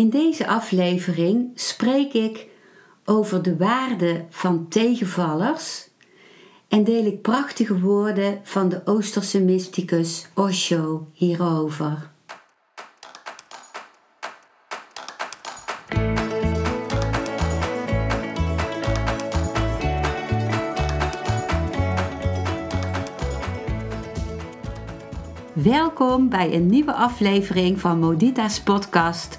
In deze aflevering spreek ik over de waarde van tegenvallers en deel ik prachtige woorden van de Oosterse mysticus Osho hierover. Welkom bij een nieuwe aflevering van Modita's podcast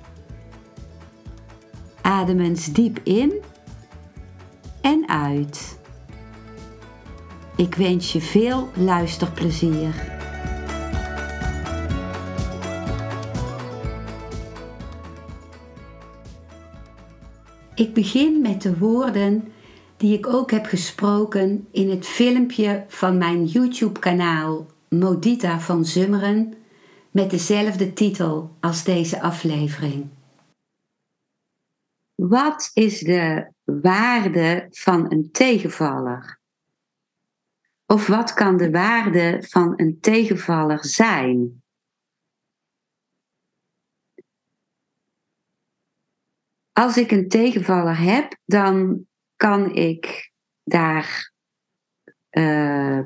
Adem eens diep in en uit. Ik wens je veel luisterplezier. Ik begin met de woorden die ik ook heb gesproken in het filmpje van mijn YouTube-kanaal Modita van Zummeren met dezelfde titel als deze aflevering. Wat is de waarde van een tegenvaller? Of wat kan de waarde van een tegenvaller zijn? Als ik een tegenvaller heb, dan kan ik daar uh,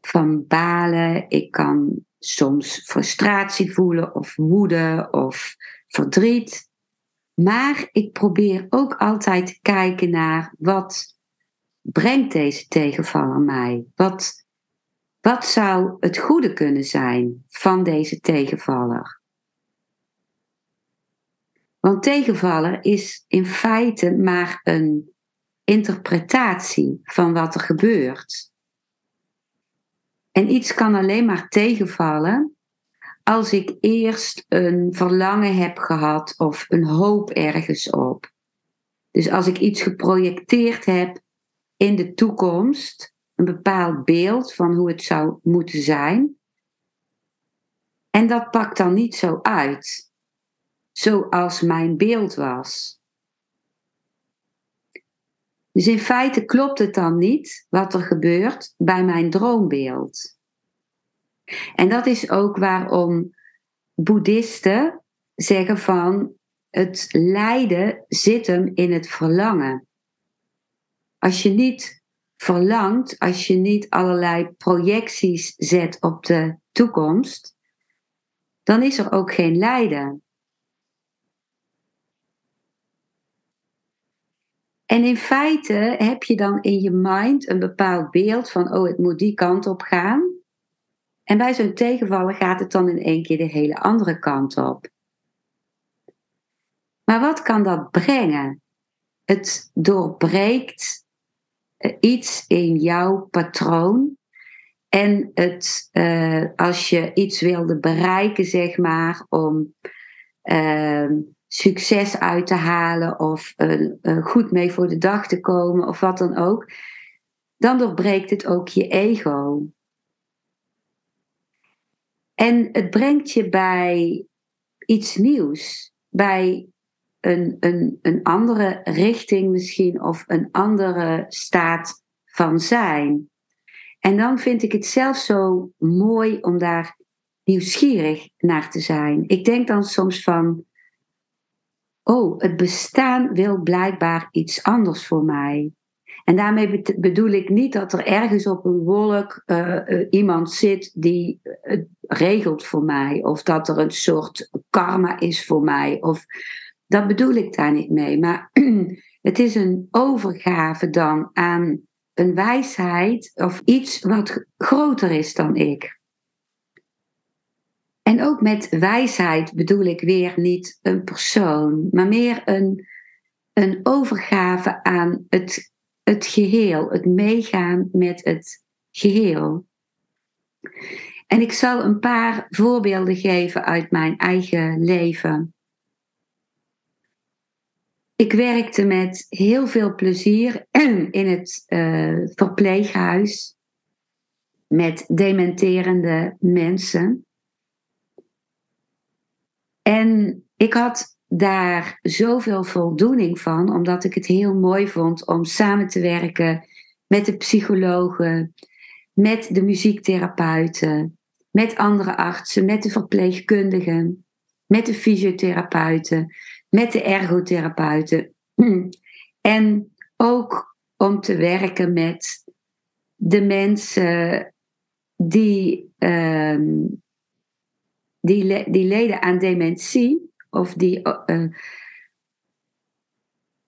van balen. Ik kan soms frustratie voelen of woede of verdriet. Maar ik probeer ook altijd te kijken naar wat brengt deze tegenvaller mij? Wat, wat zou het goede kunnen zijn van deze tegenvaller? Want tegenvaller is in feite maar een interpretatie van wat er gebeurt. En iets kan alleen maar tegenvallen als ik eerst een verlangen heb gehad of een hoop ergens op. Dus als ik iets geprojecteerd heb in de toekomst, een bepaald beeld van hoe het zou moeten zijn. En dat pakt dan niet zo uit, zoals mijn beeld was. Dus in feite klopt het dan niet wat er gebeurt bij mijn droombeeld. En dat is ook waarom boeddhisten zeggen van het lijden zit hem in het verlangen. Als je niet verlangt, als je niet allerlei projecties zet op de toekomst, dan is er ook geen lijden. En in feite heb je dan in je mind een bepaald beeld van, oh, het moet die kant op gaan. En bij zo'n tegenvallen gaat het dan in één keer de hele andere kant op. Maar wat kan dat brengen? Het doorbreekt eh, iets in jouw patroon. En het, uh, als je iets wilde bereiken, zeg maar, om uh, succes uit te halen of uh, goed mee voor de dag te komen of wat dan ook, dan doorbreekt het ook je ego. En het brengt je bij iets nieuws, bij een, een, een andere richting misschien of een andere staat van zijn. En dan vind ik het zelf zo mooi om daar nieuwsgierig naar te zijn. Ik denk dan soms van, oh, het bestaan wil blijkbaar iets anders voor mij. En daarmee bedoel ik niet dat er ergens op een wolk uh, iemand zit die het regelt voor mij, of dat er een soort karma is voor mij, of dat bedoel ik daar niet mee. Maar het is een overgave dan aan een wijsheid of iets wat groter is dan ik. En ook met wijsheid bedoel ik weer niet een persoon, maar meer een, een overgave aan het, het geheel, het meegaan met het geheel. En ik zal een paar voorbeelden geven uit mijn eigen leven. ik werkte met heel veel plezier in het uh, verpleeghuis met dementerende mensen. En ik had daar zoveel voldoening van, omdat ik het heel mooi vond om samen te werken met de psychologen, met de muziektherapeuten, met andere artsen, met de verpleegkundigen, met de fysiotherapeuten, met de ergotherapeuten. En ook om te werken met de mensen die, uh, die, die leden aan dementie, of die uh,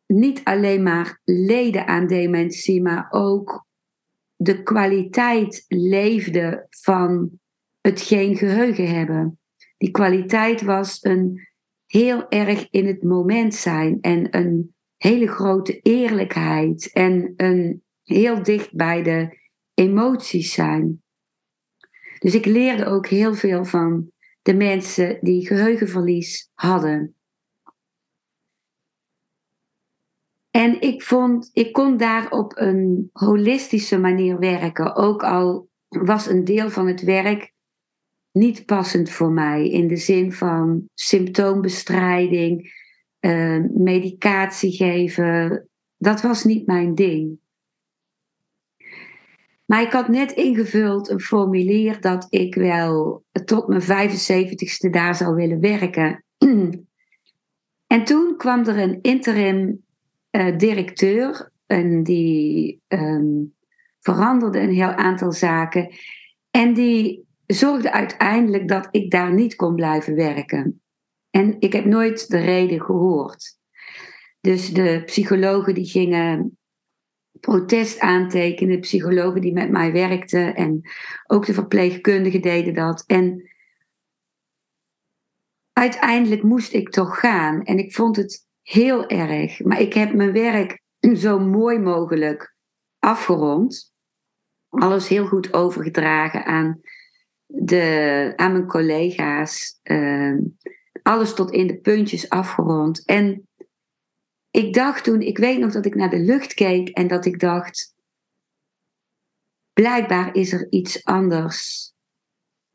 niet alleen maar leden aan dementie, maar ook de kwaliteit leefden van het geen geheugen hebben. Die kwaliteit was een heel erg in het moment zijn en een hele grote eerlijkheid en een heel dicht bij de emoties zijn. Dus ik leerde ook heel veel van de mensen die geheugenverlies hadden. En ik vond, ik kon daar op een holistische manier werken. Ook al was een deel van het werk niet passend voor mij. In de zin van symptoombestrijding, uh, medicatie geven. Dat was niet mijn ding. Maar ik had net ingevuld een formulier dat ik wel tot mijn 75ste daar zou willen werken. En toen kwam er een interim uh, directeur en die um, veranderde een heel aantal zaken. En die zorgde uiteindelijk dat ik daar niet kon blijven werken. En ik heb nooit de reden gehoord. Dus de psychologen die gingen protest aantekenen, psychologen die met mij werkten en ook de verpleegkundigen deden dat. En uiteindelijk moest ik toch gaan en ik vond het heel erg. Maar ik heb mijn werk zo mooi mogelijk afgerond. Alles heel goed overgedragen aan de, aan mijn collega's. Ehm, alles tot in de puntjes afgerond. En ik dacht toen, ik weet nog dat ik naar de lucht keek en dat ik dacht, blijkbaar is er iets anders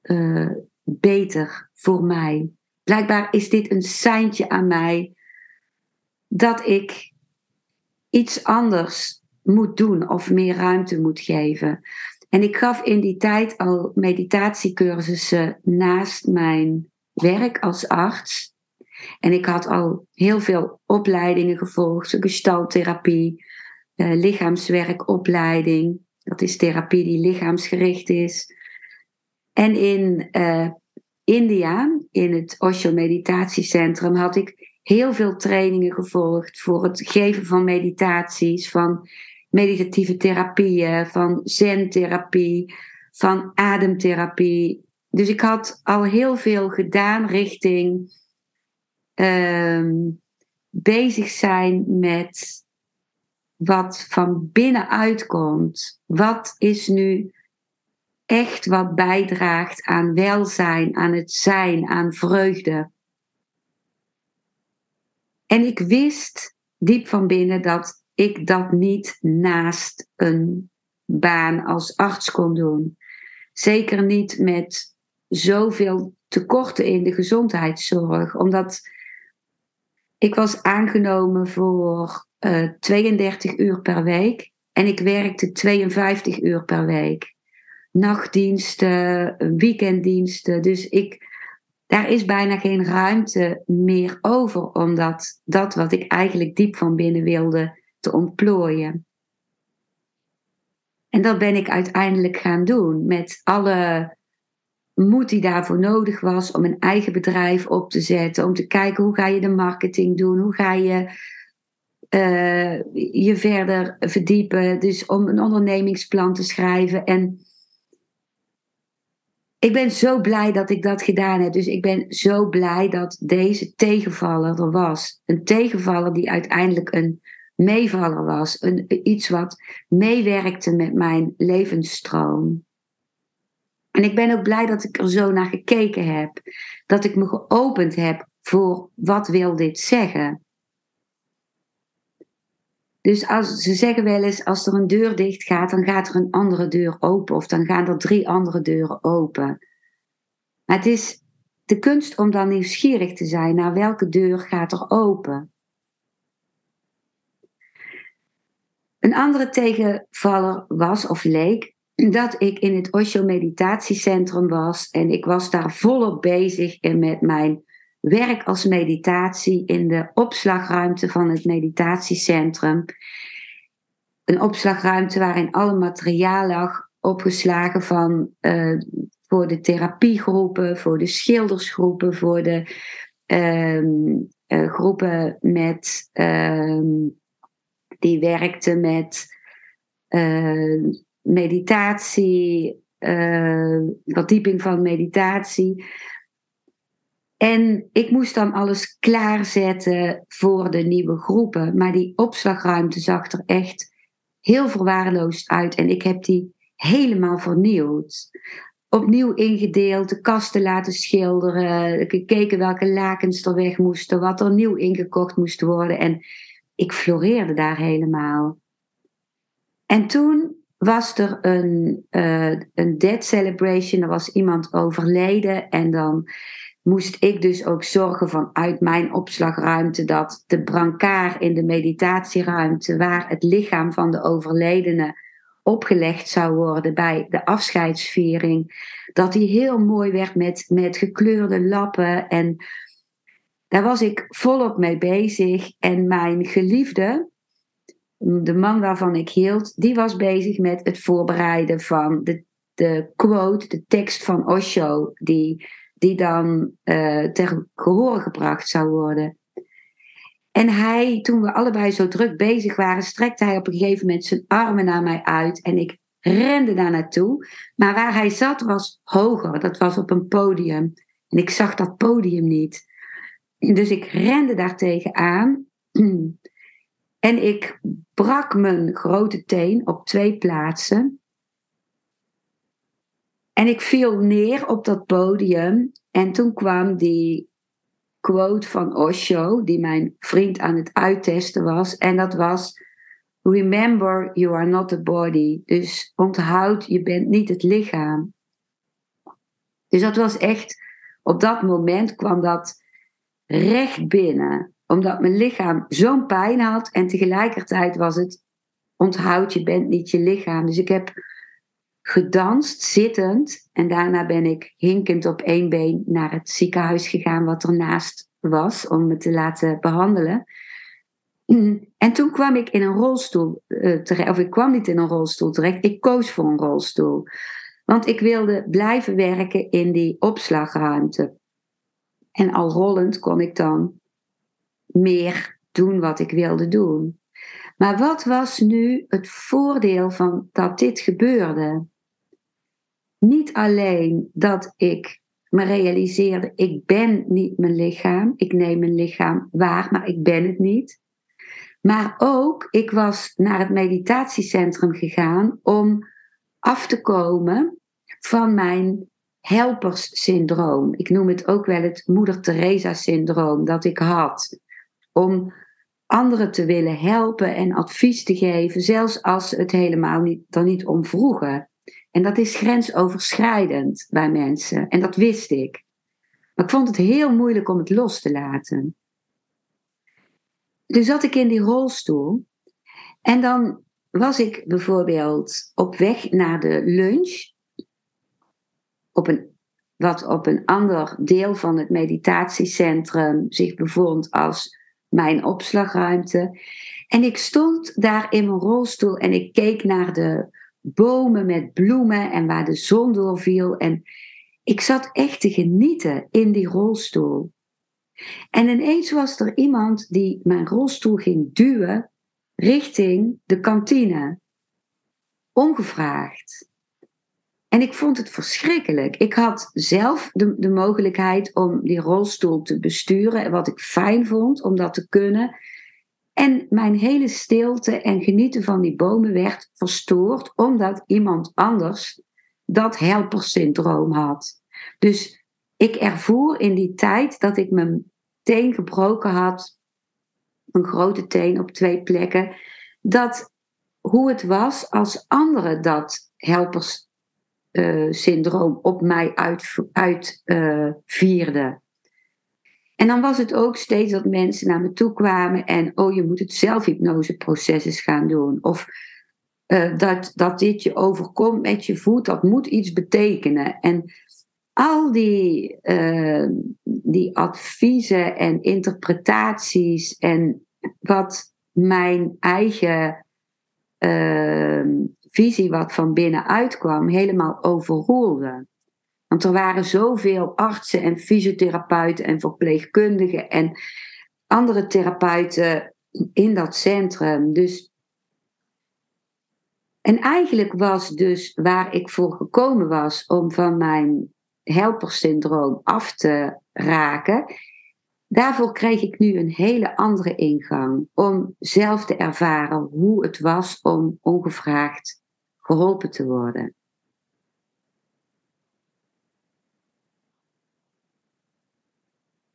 uh, beter voor mij. Blijkbaar is dit een seintje aan mij dat ik iets anders moet doen of meer ruimte moet geven. En ik gaf in die tijd al meditatiecursussen naast mijn werk als arts. En ik had al heel veel opleidingen gevolgd, gestaltherapie, uh, lichaamswerkopleiding. Dat is therapie die lichaamsgericht is. En in uh, India, in het Osho Meditatiecentrum, had ik heel veel trainingen gevolgd voor het geven van meditaties, van meditatieve therapieën, van zen-therapie, van ademtherapie. Dus ik had al heel veel gedaan richting um, bezig zijn met wat van binnenuit komt. Wat is nu echt wat bijdraagt aan welzijn, aan het zijn, aan vreugde. En ik wist diep van binnen dat ik dat niet naast een baan als arts kon doen. Zeker niet met zoveel tekorten in de gezondheidszorg, omdat ik was aangenomen voor uh, eh, 32 uur per week en ik werkte 52 uur per week. Nachtdiensten, weekenddiensten. Dus ik, daar is bijna geen ruimte meer over, omdat dat wat ik eigenlijk diep van binnen wilde, te ontplooien. En dat ben ik uiteindelijk gaan doen met alle moed die daarvoor nodig was om een eigen bedrijf op te zetten, om te kijken hoe ga je de marketing doen, hoe ga je uh, je verder verdiepen, dus om een ondernemingsplan te schrijven. En ik ben zo blij dat ik dat gedaan heb. Dus ik ben zo blij dat deze tegenvaller er was. Een tegenvaller die uiteindelijk een meevaller was. Een, iets wat meewerkte met mijn levensstroom. En ik ben ook blij dat ik er zo naar gekeken heb. Dat ik me geopend heb voor wat wil dit zeggen. Dus als, ze zeggen wel eens, als er een deur dicht gaat, dan gaat er een andere deur open. Of dan gaan er drie andere deuren open. Maar het is de kunst om dan nieuwsgierig te zijn naar welke deur gaat er open. Een andere tegenvaller was of leek dat ik in het Osho meditatiecentrum was en ik was daar volop bezig met mijn werk als meditatie in de opslagruimte van het meditatiecentrum. Een opslagruimte waarin alle materiaal lag opgeslagen van uh, voor de therapiegroepen, voor de schildersgroepen, voor de uh, uh, groepen met ehm, die werkten met uh, meditatie, verdieping van meditatie. En ik moest dan alles klaarzetten voor de nieuwe groepen. Maar die opslagruimte zag er echt heel verwaarloosd uit. En ik heb die helemaal vernieuwd. Opnieuw ingedeeld, de kasten laten schilderen, gekeken welke lakens er weg moesten, wat er nieuw ingekocht moest worden. En ik floreerde daar helemaal. En toen was er een, uh, een dead celebration, er was iemand overleden en dan moest ik dus ook zorgen vanuit mijn opslagruimte dat de brancard in de meditatieruimte, waar het lichaam van de overledene opgelegd zou worden bij de afscheidsviering, dat die heel mooi werd met, met gekleurde lappen. En daar was ik volop mee bezig. En mijn geliefde, de man waarvan ik hield, die was bezig met het voorbereiden van de, de quote, de tekst van Osho, die die dan uh, ter gehoor gebracht zou worden. En hij, toen we allebei zo druk bezig waren, strekte hij op een gegeven moment zijn armen naar mij uit en ik rende daar naartoe. Maar waar hij zat was hoger, dat was op een podium. En ik zag dat podium niet. Dus ik rende daar tegenaan. En ik brak mijn grote teen op twee plaatsen. En ik viel neer op dat podium. En toen kwam die quote van Osho, die mijn vriend aan het uittesten was. En dat was: Remember, you are not the body. Dus onthoud, je bent niet het lichaam. Dus dat was echt, op dat moment kwam dat recht binnen. Omdat mijn lichaam zo'n pijn had en tegelijkertijd was het: onthoud, je bent niet je lichaam. Dus ik heb gedanst, zittend. En daarna ben ik hinkend op één been naar het ziekenhuis gegaan, wat ernaast was, om me te laten behandelen. En toen kwam ik in een rolstoel uh, terecht, of ik kwam niet in een rolstoel terecht, ik koos voor een rolstoel. Want ik wilde blijven werken in die opslagruimte. En al rollend kon ik dan meer doen wat ik wilde doen. Maar wat was nu het voordeel van dat dit gebeurde? Niet alleen dat ik me realiseerde, ik ben niet mijn lichaam, ik neem mijn lichaam waar, maar ik ben het niet. Maar ook, ik was naar het meditatiecentrum gegaan om af te komen van mijn helperssyndroom. Ik noem het ook wel het Moeder Teresa-syndroom dat ik had. Om anderen te willen helpen en advies te geven, zelfs als ze het helemaal niet, er niet om vroegen. En dat is grensoverschrijdend bij mensen. En dat wist ik. Maar ik vond het heel moeilijk om het los te laten. Dus zat ik in die rolstoel. En dan was ik bijvoorbeeld op weg naar de lunch. Op een, wat op een ander deel van het meditatiecentrum zich bevond als mijn opslagruimte. En ik stond daar in mijn rolstoel en ik keek naar de bomen met bloemen en waar de zon doorviel. En ik zat echt te genieten in die rolstoel. En ineens was er iemand die mijn rolstoel ging duwen richting de kantine. Ongevraagd. En ik vond het verschrikkelijk. Ik had zelf de, de mogelijkheid om die rolstoel te besturen, wat ik fijn vond om dat te kunnen. En mijn hele stilte en genieten van die bomen werd verstoord omdat iemand anders dat helpersyndroom had. Dus ik ervoer in die tijd dat ik mijn teen gebroken had, een grote teen op twee plekken, dat hoe het was als anderen dat helperssyndroom op mij uitvierden. Uit, en dan was het ook steeds dat mensen naar me toe kwamen en, oh, je moet het zelfhypnoseproces eens gaan doen. Of uh, dat, dat dit je overkomt met je voet, dat moet iets betekenen. En al die, die adviezen en interpretaties en wat mijn eigen visie, wat van binnenuit kwam, helemaal overroelde. Want er waren zoveel artsen en fysiotherapeuten en verpleegkundigen en andere therapeuten in dat centrum. Dus en eigenlijk was dus waar ik voor gekomen was om van mijn helpersyndroom af te raken, daarvoor kreeg ik nu een hele andere ingang om zelf te ervaren hoe het was om ongevraagd geholpen te worden.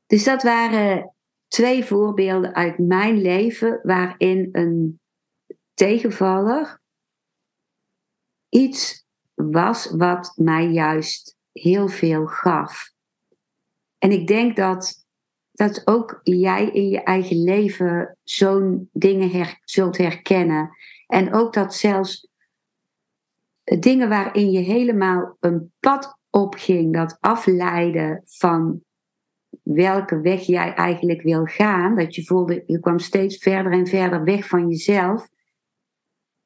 Dus dat waren twee voorbeelden uit mijn leven waarin een tegenvaller iets was wat mij juist heel veel gaf. En ik denk dat, dat ook jij in je eigen leven zo'n dingen zult herkennen. En ook dat zelfs dingen waarin je helemaal een pad opging, dat afleiden van welke weg jij eigenlijk wil gaan, dat je voelde, je kwam steeds verder en verder weg van jezelf,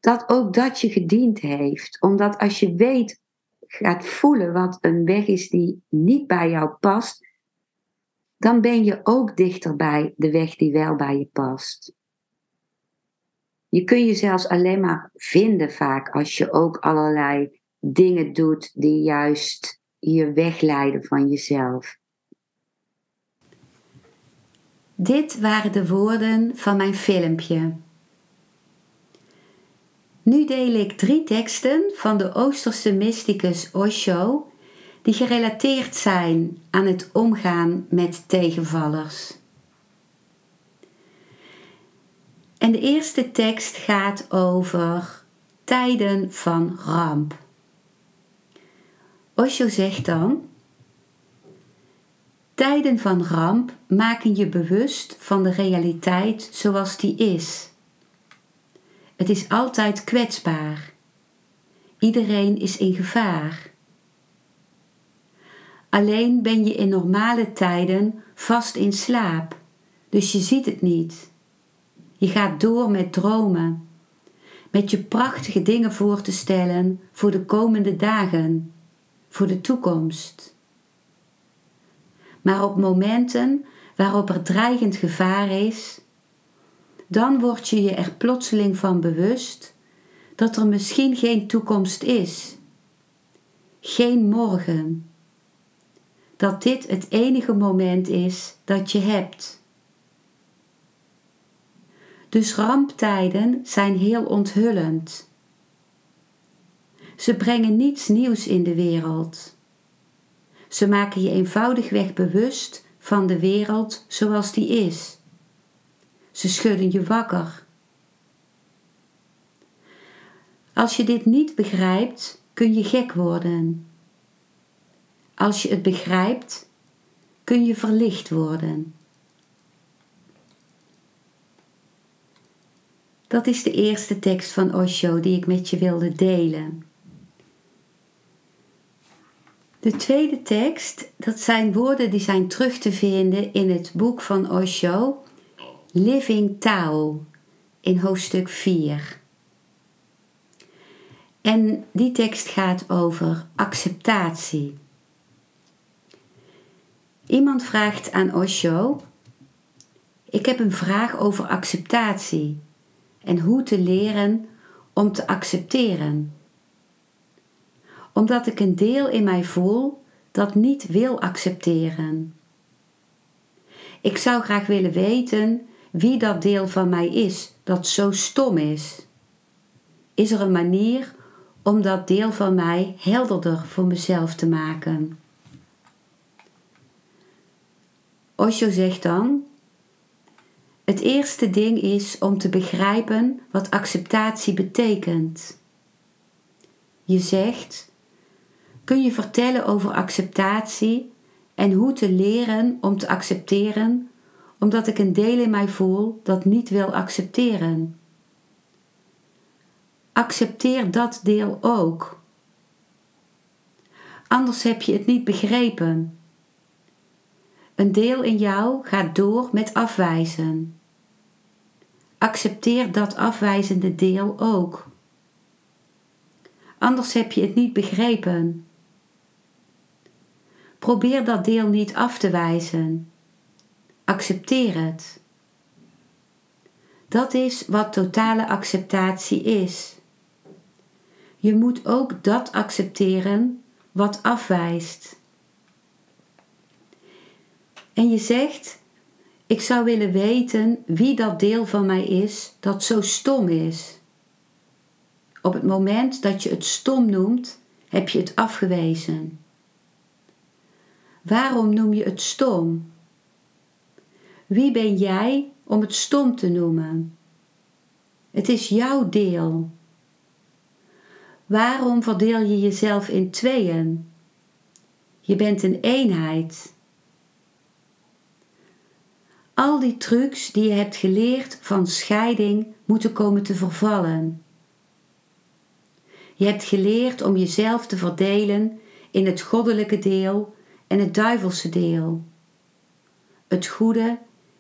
dat ook dat je gediend heeft. Omdat als je weet, gaat voelen wat een weg is die niet bij jou past, dan ben je ook dichter bij de weg die wel bij je past. Je kun je zelfs alleen maar vinden vaak als je ook allerlei dingen doet die juist je wegleiden van jezelf. Dit waren de woorden van mijn filmpje. Nu deel ik drie teksten van de Oosterse mysticus Osho die gerelateerd zijn aan het omgaan met tegenvallers. En de eerste tekst gaat over tijden van ramp. Osho zegt dan: Tijden van ramp maken je bewust van de realiteit zoals die is. Het is altijd kwetsbaar. Iedereen is in gevaar. Alleen ben je in normale tijden vast in slaap, dus je ziet het niet. Je gaat door met dromen, met je prachtige dingen voor te stellen voor de komende dagen, voor de toekomst. Maar op momenten waarop er dreigend gevaar is, dan word je je er plotseling van bewust dat er misschien geen toekomst is, geen morgen, dat dit het enige moment is dat je hebt. Dus ramptijden zijn heel onthullend. Ze brengen niets nieuws in de wereld. Ze maken je eenvoudigweg bewust van de wereld zoals die is. Ze schudden je wakker. Als je dit niet begrijpt, kun je gek worden. Als je het begrijpt, kun je verlicht worden. Dat is de eerste tekst van Osho die ik met je wilde delen. De tweede tekst, dat zijn woorden die zijn terug te vinden in het boek van Osho, Living Tao, in hoofdstuk 4. En die tekst gaat over acceptatie. Iemand vraagt aan Osho: Ik heb een vraag over acceptatie en hoe te leren om te accepteren omdat ik een deel in mij voel dat niet wil accepteren. Ik zou graag willen weten wie dat deel van mij is dat zo stom is. Is er een manier om dat deel van mij helderder voor mezelf te maken? Osho zegt dan: Het eerste ding is om te begrijpen wat acceptatie betekent. Je zegt: Kun je vertellen over acceptatie en hoe te leren om te accepteren, omdat ik een deel in mij voel dat niet wil accepteren? Accepteer dat deel ook. Anders heb je het niet begrepen. Een deel in jou gaat door met afwijzen. Accepteer dat afwijzende deel ook. Anders heb je het niet begrepen. Probeer dat deel niet af te wijzen. Accepteer het. Dat is wat totale acceptatie is. Je moet ook dat accepteren wat afwijst. En je zegt: Ik zou willen weten wie dat deel van mij is dat zo stom is. Op het moment dat je het stom noemt, heb je het afgewezen. Waarom noem je het stom? Wie ben jij om het stom te noemen? Het is jouw deel. Waarom verdeel je jezelf in tweeën? Je bent een eenheid. Al die trucs die je hebt geleerd van scheiding moeten komen te vervallen. Je hebt geleerd om jezelf te verdelen in het goddelijke deel en het duivelse deel, het goede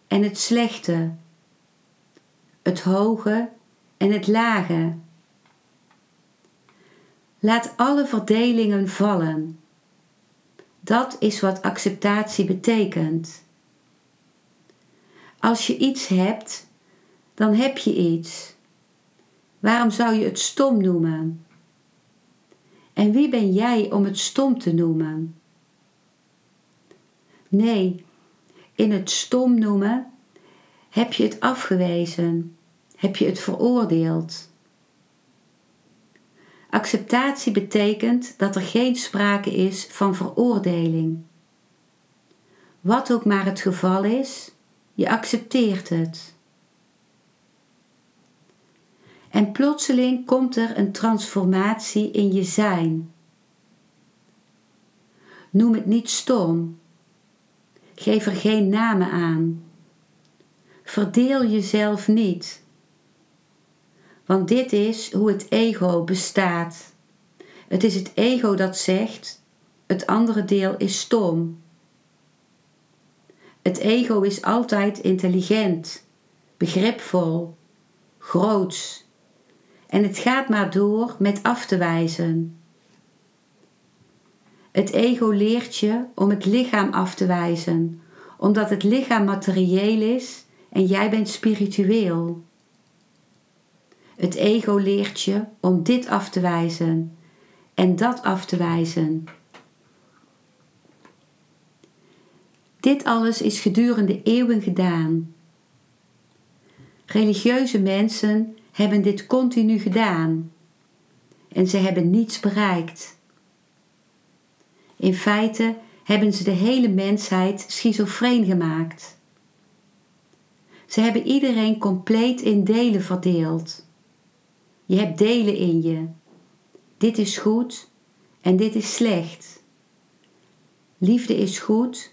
en het slechte, het hoge en het lage. Laat alle verdelingen vallen. Dat is wat acceptatie betekent. Als je iets hebt, dan heb je iets. Waarom zou je het stom noemen? En wie ben jij om het stom te noemen? Nee, in het stom noemen heb je het afgewezen, heb je het veroordeeld. Acceptatie betekent dat er geen sprake is van veroordeling. Wat ook maar het geval is, je accepteert het. En plotseling komt er een transformatie in je zijn. Noem het niet stom. Geef er geen namen aan. Verdeel jezelf niet. Want dit is hoe het ego bestaat. Het is het ego dat zegt: het andere deel is stom. Het ego is altijd intelligent, begripvol, groots. En het gaat maar door met af te wijzen. Het ego leert je om het lichaam af te wijzen, omdat het lichaam materieel is en jij bent spiritueel. Het ego leert je om dit af te wijzen en dat af te wijzen. Dit alles is gedurende eeuwen gedaan. Religieuze mensen hebben dit continu gedaan en ze hebben niets bereikt. In feite hebben ze de hele mensheid schizofreen gemaakt. Ze hebben iedereen compleet in delen verdeeld. Je hebt delen in je. Dit is goed en dit is slecht. Liefde is goed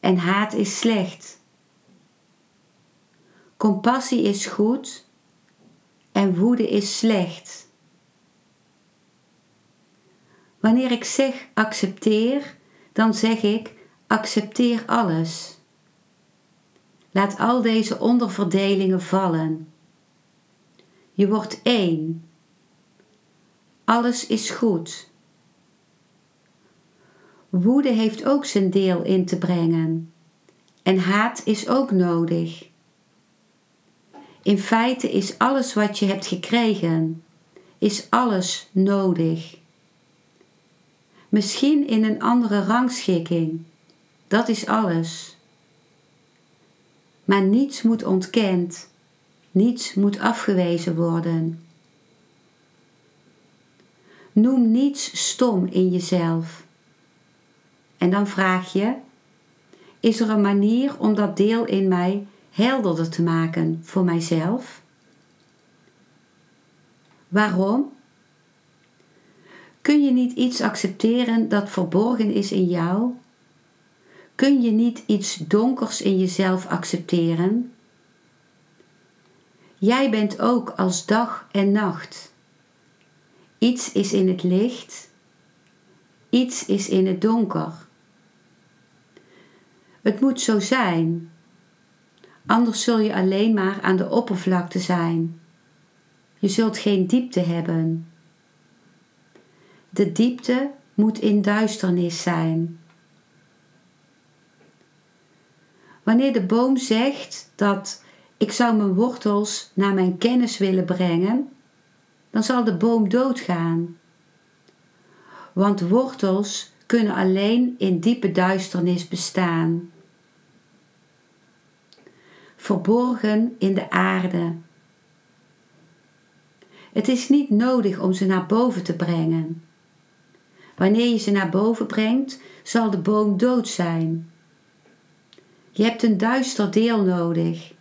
en haat is slecht. Compassie is goed en woede is slecht. Wanneer ik zeg accepteer, dan zeg ik accepteer alles. Laat al deze onderverdelingen vallen. Je wordt één. Alles is goed. Woede heeft ook zijn deel in te brengen. En haat is ook nodig. In feite is alles wat je hebt gekregen, is alles nodig. Misschien in een andere rangschikking. Dat is alles. Maar niets moet ontkend, niets moet afgewezen worden. Noem niets stom in jezelf. En dan vraag je: is er een manier om dat deel in mij helderder te maken voor mijzelf. Waarom? Kun je niet iets accepteren dat verborgen is in jou? Kun je niet iets donkers in jezelf accepteren? Jij bent ook als dag en nacht. Iets is in het licht, iets is in het donker. Het moet zo zijn, anders zul je alleen maar aan de oppervlakte zijn. Je zult geen diepte hebben. De diepte moet in duisternis zijn. Wanneer de boom zegt dat ik zou mijn wortels naar mijn kennis willen brengen, dan zal de boom doodgaan. Want wortels kunnen alleen in diepe duisternis bestaan. Verborgen in de aarde. Het is niet nodig om ze naar boven te brengen. Wanneer je ze naar boven brengt, zal de boom dood zijn. Je hebt een duister deel nodig,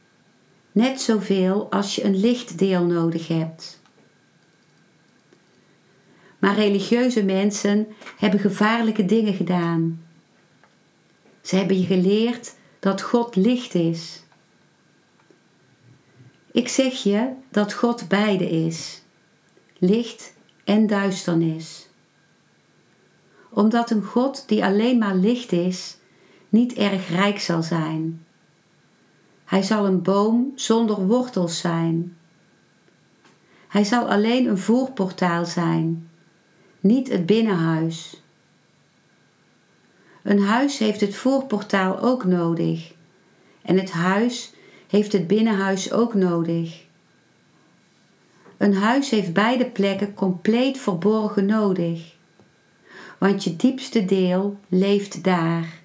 net zoveel als je een licht deel nodig hebt. Maar religieuze mensen hebben gevaarlijke dingen gedaan. Ze hebben je geleerd dat God licht is. Ik zeg je dat God beide is, licht en duisternis. Omdat een God die alleen maar licht is, niet erg rijk zal zijn. Hij zal een boom zonder wortels zijn. Hij zal alleen een voorportaal zijn, niet het binnenhuis. Een huis heeft het voorportaal ook nodig en het huis heeft het binnenhuis ook nodig. Een huis heeft beide plekken compleet verborgen nodig, want je diepste deel leeft daar.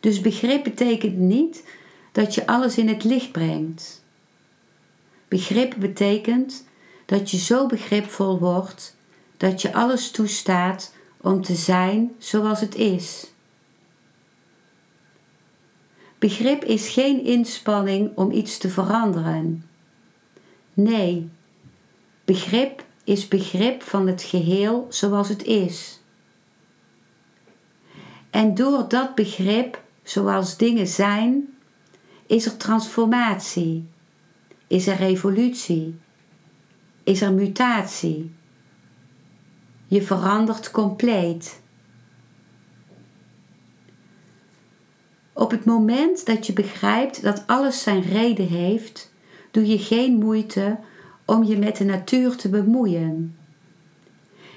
Dus begrip betekent niet dat je alles in het licht brengt. Begrip betekent dat je zo begripvol wordt dat je alles toestaat om te zijn zoals het is. Begrip is geen inspanning om iets te veranderen. Nee, begrip is begrip van het geheel zoals het is. En door dat begrip zoals dingen zijn, is er transformatie, is er revolutie, is er mutatie. Je verandert compleet. Op het moment dat je begrijpt dat alles zijn reden heeft, doe je geen moeite om je met de natuur te bemoeien.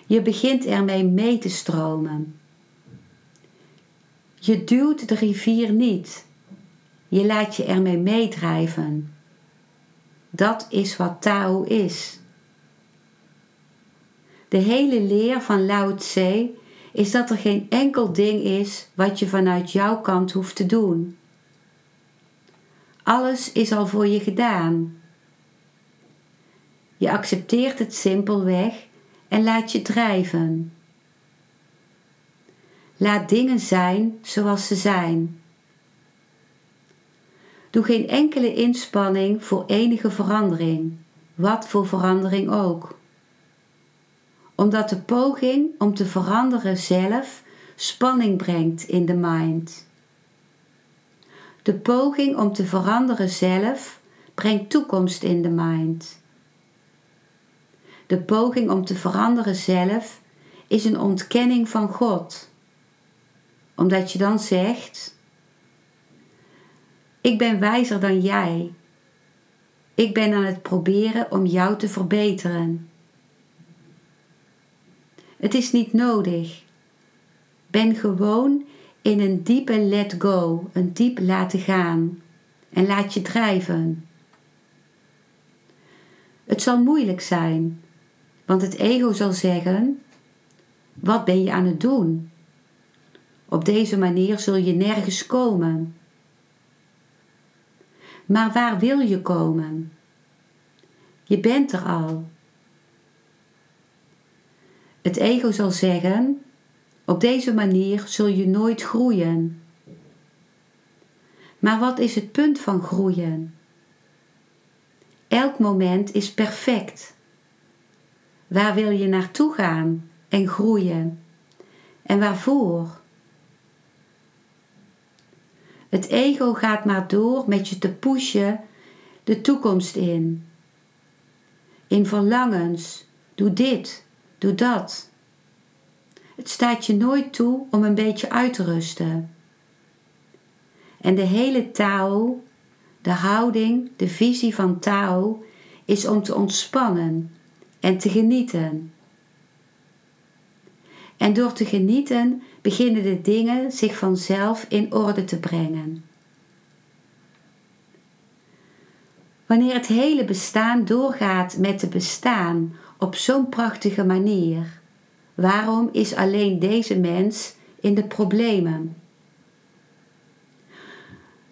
Je begint ermee mee te stromen. Je duwt de rivier niet. Je laat je ermee meedrijven. Dat is wat Tao is. De hele leer van Lao Tse is dat er geen enkel ding is wat je vanuit jouw kant hoeft te doen. Alles is al voor je gedaan. Je accepteert het simpelweg en laat je drijven. Laat dingen zijn zoals ze zijn. Doe geen enkele inspanning voor enige verandering, wat voor verandering ook. Omdat de poging om te veranderen zelf spanning brengt in de mind. De poging om te veranderen zelf brengt toekomst in de mind. De poging om te veranderen zelf is een ontkenning van God omdat je dan zegt: Ik ben wijzer dan jij. Ik ben aan het proberen om jou te verbeteren. Het is niet nodig. Ben gewoon in een diepe let go, een diep laten gaan en laat je drijven. Het zal moeilijk zijn, want het ego zal zeggen: Wat ben je aan het doen? Op deze manier zul je nergens komen. Maar waar wil je komen? Je bent er al. Het ego zal zeggen: op deze manier zul je nooit groeien. Maar wat is het punt van groeien? Elk moment is perfect. Waar wil je naartoe gaan en groeien? En waarvoor? Het ego gaat maar door met je te pushen de toekomst in. In verlangens, doe dit, doe dat. Het staat je nooit toe om een beetje uit te rusten. En de hele Tao, de houding, de visie van Tao, is om te ontspannen en te genieten. En door te genieten beginnen de dingen zich vanzelf in orde te brengen. Wanneer het hele bestaan doorgaat met te bestaan op zo'n prachtige manier, waarom is alleen deze mens in de problemen?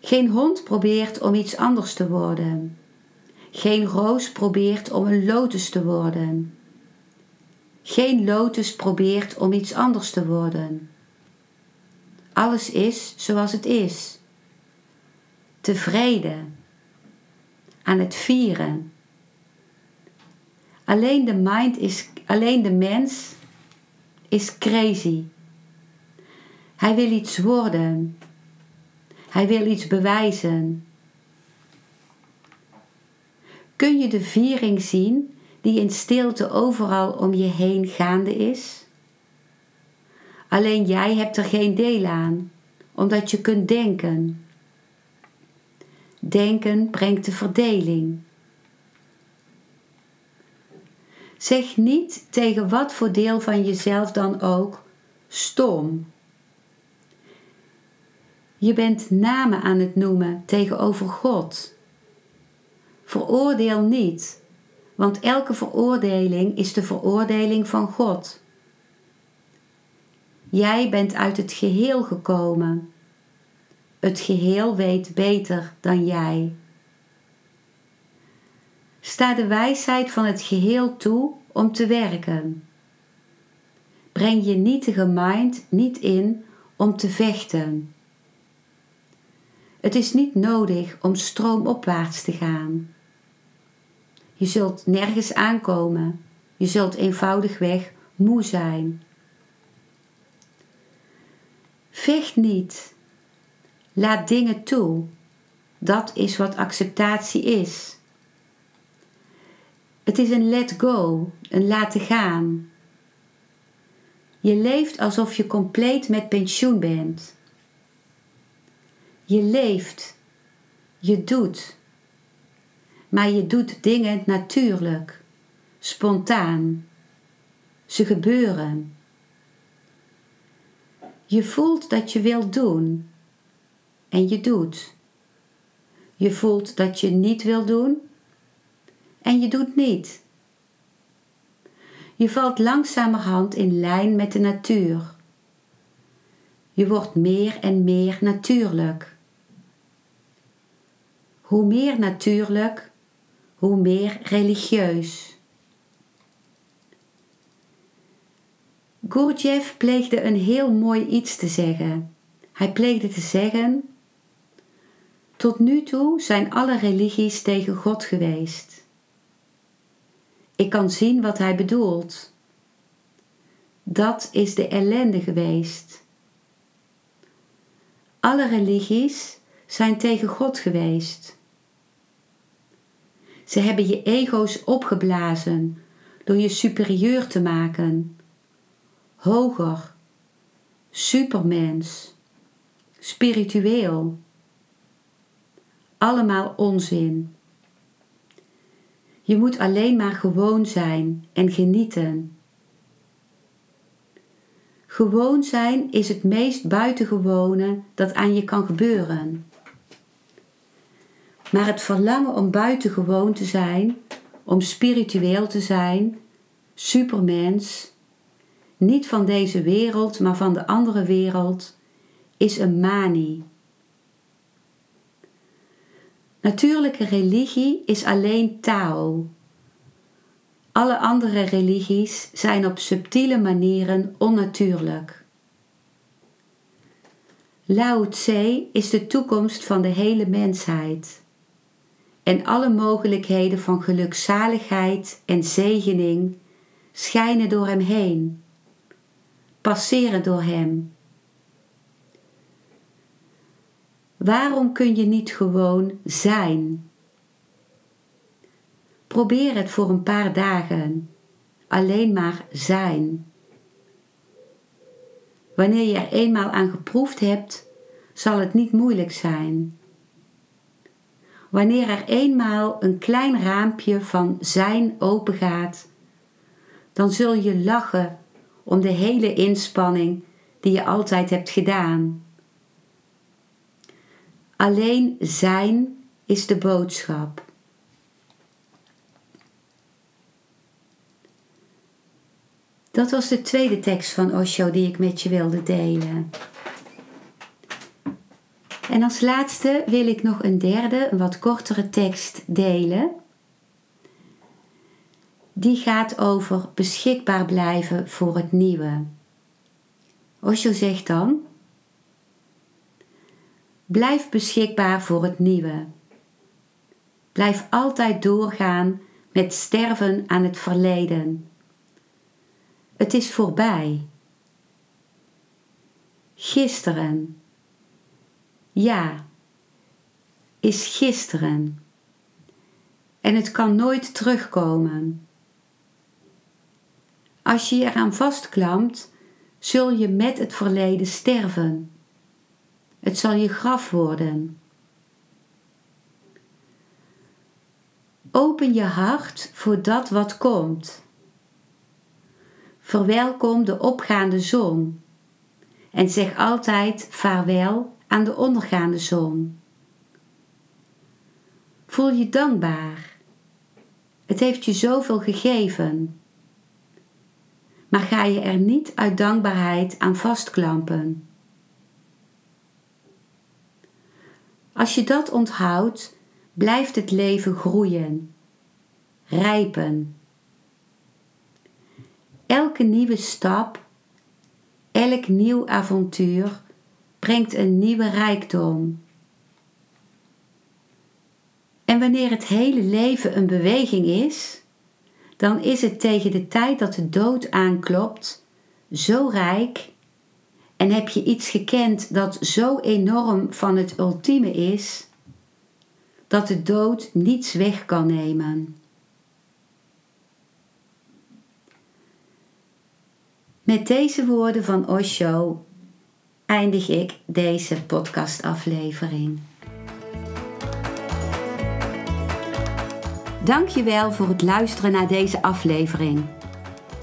Geen hond probeert om iets anders te worden. Geen roos probeert om een lotus te worden. Geen lotus probeert om iets anders te worden. Alles is zoals het is. Tevreden. Aan het vieren. Alleen de mind is, alleen de mens is crazy. Hij wil iets worden. Hij wil iets bewijzen. Kun je de viering zien die in stilte overal om je heen gaande is? Alleen jij hebt er geen deel aan, omdat je kunt denken. Denken brengt de verdeling. Zeg niet tegen wat voor deel van jezelf dan ook stom. Je bent namen aan het noemen tegenover God. Veroordeel niet, want elke veroordeling is de veroordeling van God. Jij bent uit het geheel gekomen. Het geheel weet beter dan jij. Sta de wijsheid van het geheel toe om te werken. Breng je nietige mind niet in om te vechten. Het is niet nodig om stroomopwaarts te gaan. Je zult nergens aankomen. Je zult eenvoudigweg moe zijn. Vecht niet. Laat dingen toe. Dat is wat acceptatie is. Het is een let go, een laten gaan. Je leeft alsof je compleet met pensioen bent. Je leeft, je doet, maar je doet dingen natuurlijk, spontaan. Ze gebeuren. Je voelt dat je wilt doen en je doet. Je voelt dat je niet wil doen en je doet niet. Je valt langzamerhand in lijn met de natuur. Je wordt meer en meer natuurlijk. Hoe meer natuurlijk, hoe meer religieus. Gurdjieff pleegde een heel mooi iets te zeggen. Hij pleegde te zeggen: Tot nu toe zijn alle religies tegen God geweest. Ik kan zien wat hij bedoelt. Dat is de ellende geweest. Alle religies zijn tegen God geweest. Ze hebben je ego's opgeblazen door je superieur te maken, hoger, supermens, spiritueel. Allemaal onzin. Je moet alleen maar gewoon zijn en genieten. Gewoon zijn is het meest buitengewone dat aan je kan gebeuren. Maar het verlangen om buitengewoon te zijn, om spiritueel te zijn, supermens, niet van deze wereld, maar van de andere wereld, is een manie. Natuurlijke religie is alleen Tao. Alle andere religies zijn op subtiele manieren onnatuurlijk. Lao Tse is de toekomst van de hele mensheid. En alle mogelijkheden van gelukzaligheid en zegening schijnen door hem heen, passeren door hem. Waarom kun je niet gewoon zijn? Probeer het voor een paar dagen. Alleen maar zijn. Wanneer je er eenmaal aan geproefd hebt, zal het niet moeilijk zijn. Wanneer er eenmaal een klein raampje van zijn opengaat, dan zul je lachen om de hele inspanning die je altijd hebt gedaan. Alleen zijn is de boodschap. Dat was de tweede tekst van Osho die ik met je wilde delen. En als laatste wil ik nog een derde, een wat kortere tekst delen. Die gaat over beschikbaar blijven voor het nieuwe. Osho zegt dan: Blijf beschikbaar voor het nieuwe. Blijf altijd doorgaan met sterven aan het verleden het is voorbij. Gisteren. Ja, is gisteren. En het kan nooit terugkomen. Als je eraan vastklampt, zul je met het verleden sterven. Het zal je graf worden. Open je hart voor dat wat komt. Verwelkom de opgaande zon en zeg altijd vaarwel aan de ondergaande zon. Voel je dankbaar. Het heeft je zoveel gegeven. Maar ga je er niet uit dankbaarheid aan vastklampen. Als je dat onthoudt, blijft het leven groeien, rijpen Elke nieuwe stap, elk nieuw avontuur brengt een nieuwe rijkdom. En wanneer het hele leven een beweging is, dan is het tegen de tijd dat de dood aanklopt zo rijk en heb je iets gekend dat zo enorm van het ultieme is, dat de dood niets weg kan nemen. Met deze woorden van Osho eindig ik deze podcastaflevering. Dankjewel voor het luisteren naar deze aflevering.